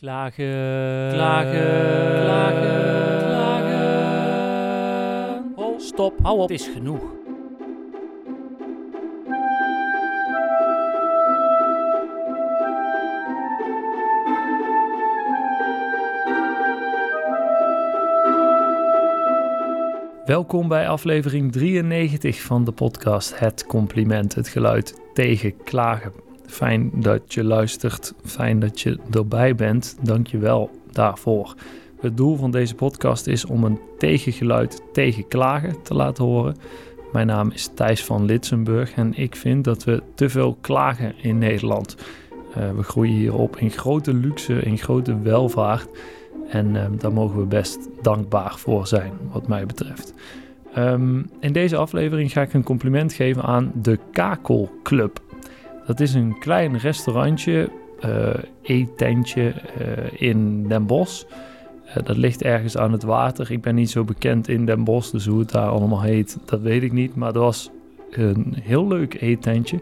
Klagen, klagen, klagen, klagen. Oh, stop, hou op, het is genoeg. Welkom bij aflevering 93 van de podcast Het Compliment, het geluid tegen klagen. Fijn dat je luistert, fijn dat je erbij bent. Dank je wel daarvoor. Het doel van deze podcast is om een tegengeluid tegen klagen te laten horen. Mijn naam is Thijs van Litsenburg en ik vind dat we te veel klagen in Nederland. Uh, we groeien hierop in grote luxe, in grote welvaart. En uh, daar mogen we best dankbaar voor zijn, wat mij betreft. Um, in deze aflevering ga ik een compliment geven aan de Kakelclub. Dat is een klein restaurantje, uh, eetentje uh, in Den Bosch. Uh, dat ligt ergens aan het water. Ik ben niet zo bekend in Den Bosch, dus hoe het daar allemaal heet, dat weet ik niet. Maar dat was een heel leuk eetentje.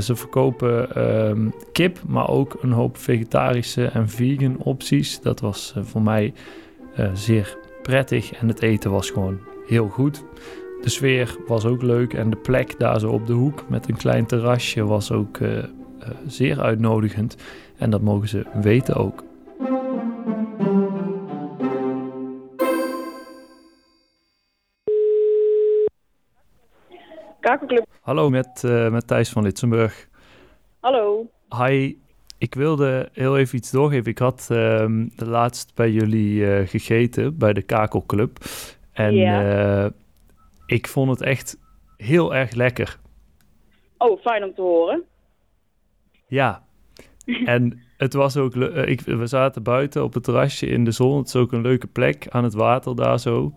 ze verkopen ehm, kip, maar ook een hoop vegetarische en vegan opties. Dat was voor mij zeer prettig en het eten was gewoon heel goed. De sfeer was ook leuk en de plek daar zo op de hoek met een klein terrasje was ook uh, uh, zeer uitnodigend. En dat mogen ze weten ook. Kakelclub. Hallo, met, uh, met Thijs van Litsenburg. Hallo. Hi, ik wilde heel even iets doorgeven. Ik had uh, de laatst bij jullie gegeten, bij de Kakelclub. En Ja. Ik vond het echt heel erg lekker. Oh, fijn om te horen. Ja. En het was ook... eh, Ik, we zaten buiten op het terrasje in de zon. Het is ook een leuke plek aan het water daar zo.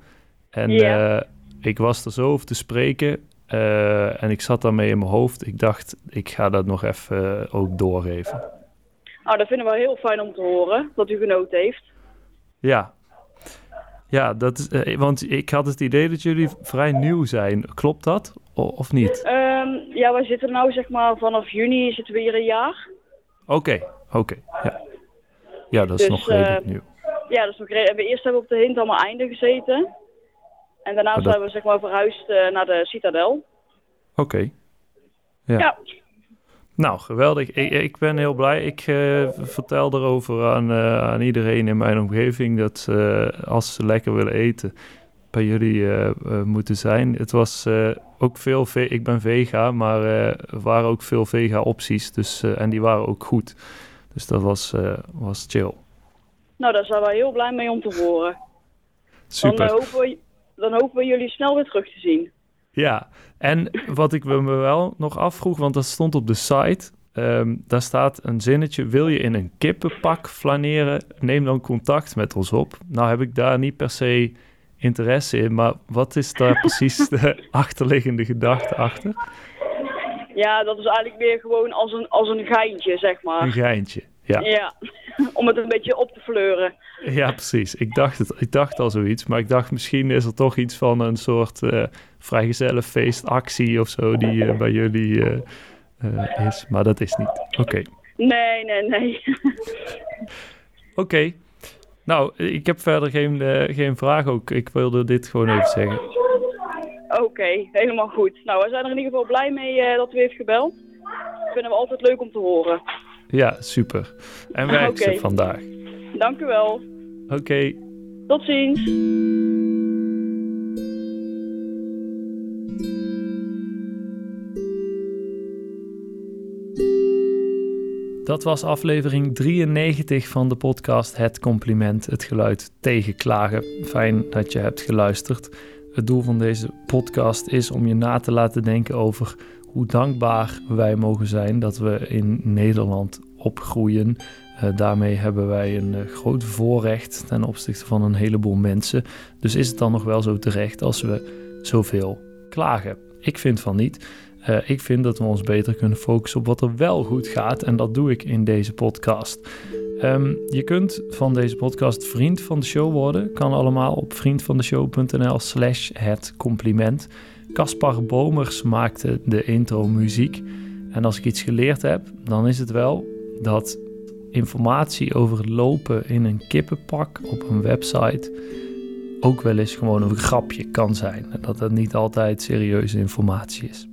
En eh, ik was er zo over te spreken. eh, en ik zat daarmee in mijn hoofd. Ik dacht, ik ga dat nog even ook doorgeven. Nou, dat vinden we heel fijn om te horen, dat u genoten heeft. Ja. Ja, dat is, eh, want ik had het idee dat jullie vrij nieuw zijn. Klopt dat? O- of niet? Ehm, ja, wij zitten nou zeg maar vanaf juni zitten we hier een jaar. Oké, oké. Ja. ja, dat is Dus, nog redelijk eh, nieuw. Ja, dus we, kregen, we eerst hebben we op de Hint allemaal einde gezeten. En daarna dat- zijn we zeg maar verhuisd eh, naar de Citadel. Oké. Ja. Ja. Nou, geweldig. Ik, ik ben heel blij. Ik eh, vertel erover aan, eh, aan iedereen in mijn omgeving dat ze, eh, als ze lekker willen eten, bij jullie moeten zijn. Het was ook veel, ve- ik ben vega, maar er waren ook veel vega opties. Dus, en die waren ook goed. Dus dat was, was chill. Nou, daar zijn wij heel blij mee om te horen. Super. hopen we, dan hopen we jullie snel weer terug te zien. Ja, en wat ik me wel nog afvroeg, want dat stond op de site. ehm, daar staat een zinnetje: Wil je in een kippenpak flaneren? Neem dan contact met ons op. Nou heb ik daar niet per se interesse in, maar wat is daar precies de achterliggende gedachte achter? Ja, dat is eigenlijk meer gewoon als een, als een geintje, zeg Een maar. geintje. Ja, Ja, om het een beetje op te fleuren. ja precies. Ik dacht, het, ik dacht al zoiets, maar ik dacht misschien is er toch iets van een soort eh vrijgezellenfeestactie of zo die eh, bij jullie eh, is. Maar dat is niet. Oké. Nee, nee, nee. Oké. Nou, ik heb verder geen, geen vraag ook. Ik wilde dit gewoon even zeggen. Oké, helemaal goed. Nou, we zijn er in ieder geval blij mee dat u heeft gebeld. Dat vinden we altijd leuk om te horen. Ja, super. En werk ze vandaag. Dank u wel. Oké. Tot ziens. Dat was aflevering 93 van de podcast Het Compliment, het geluid tegen klagen. Fijn dat je hebt geluisterd. Het doel van deze podcast is om je na te laten denken over hoe dankbaar wij mogen zijn dat we in Nederland opgroeien. Eh, daarmee hebben wij een eh, groot voorrecht ten opzichte van een heleboel mensen. Dus is het dan nog wel zo terecht als we zoveel klagen? Ik vind van niet. Uh, ik vind dat we ons beter kunnen focussen op wat er wel goed gaat. En dat doe ik in deze podcast. Um, je kunt van deze podcast vriend van de show worden. Kan allemaal op vriendvandeshow.nl slash het compliment. Kaspar Bomers maakte de intro-muziek. En als ik iets geleerd heb, dan is het wel dat informatie over lopen in een kippenpak op een website ook wel eens gewoon een grapje kan zijn. En dat dat niet altijd serieuze informatie is.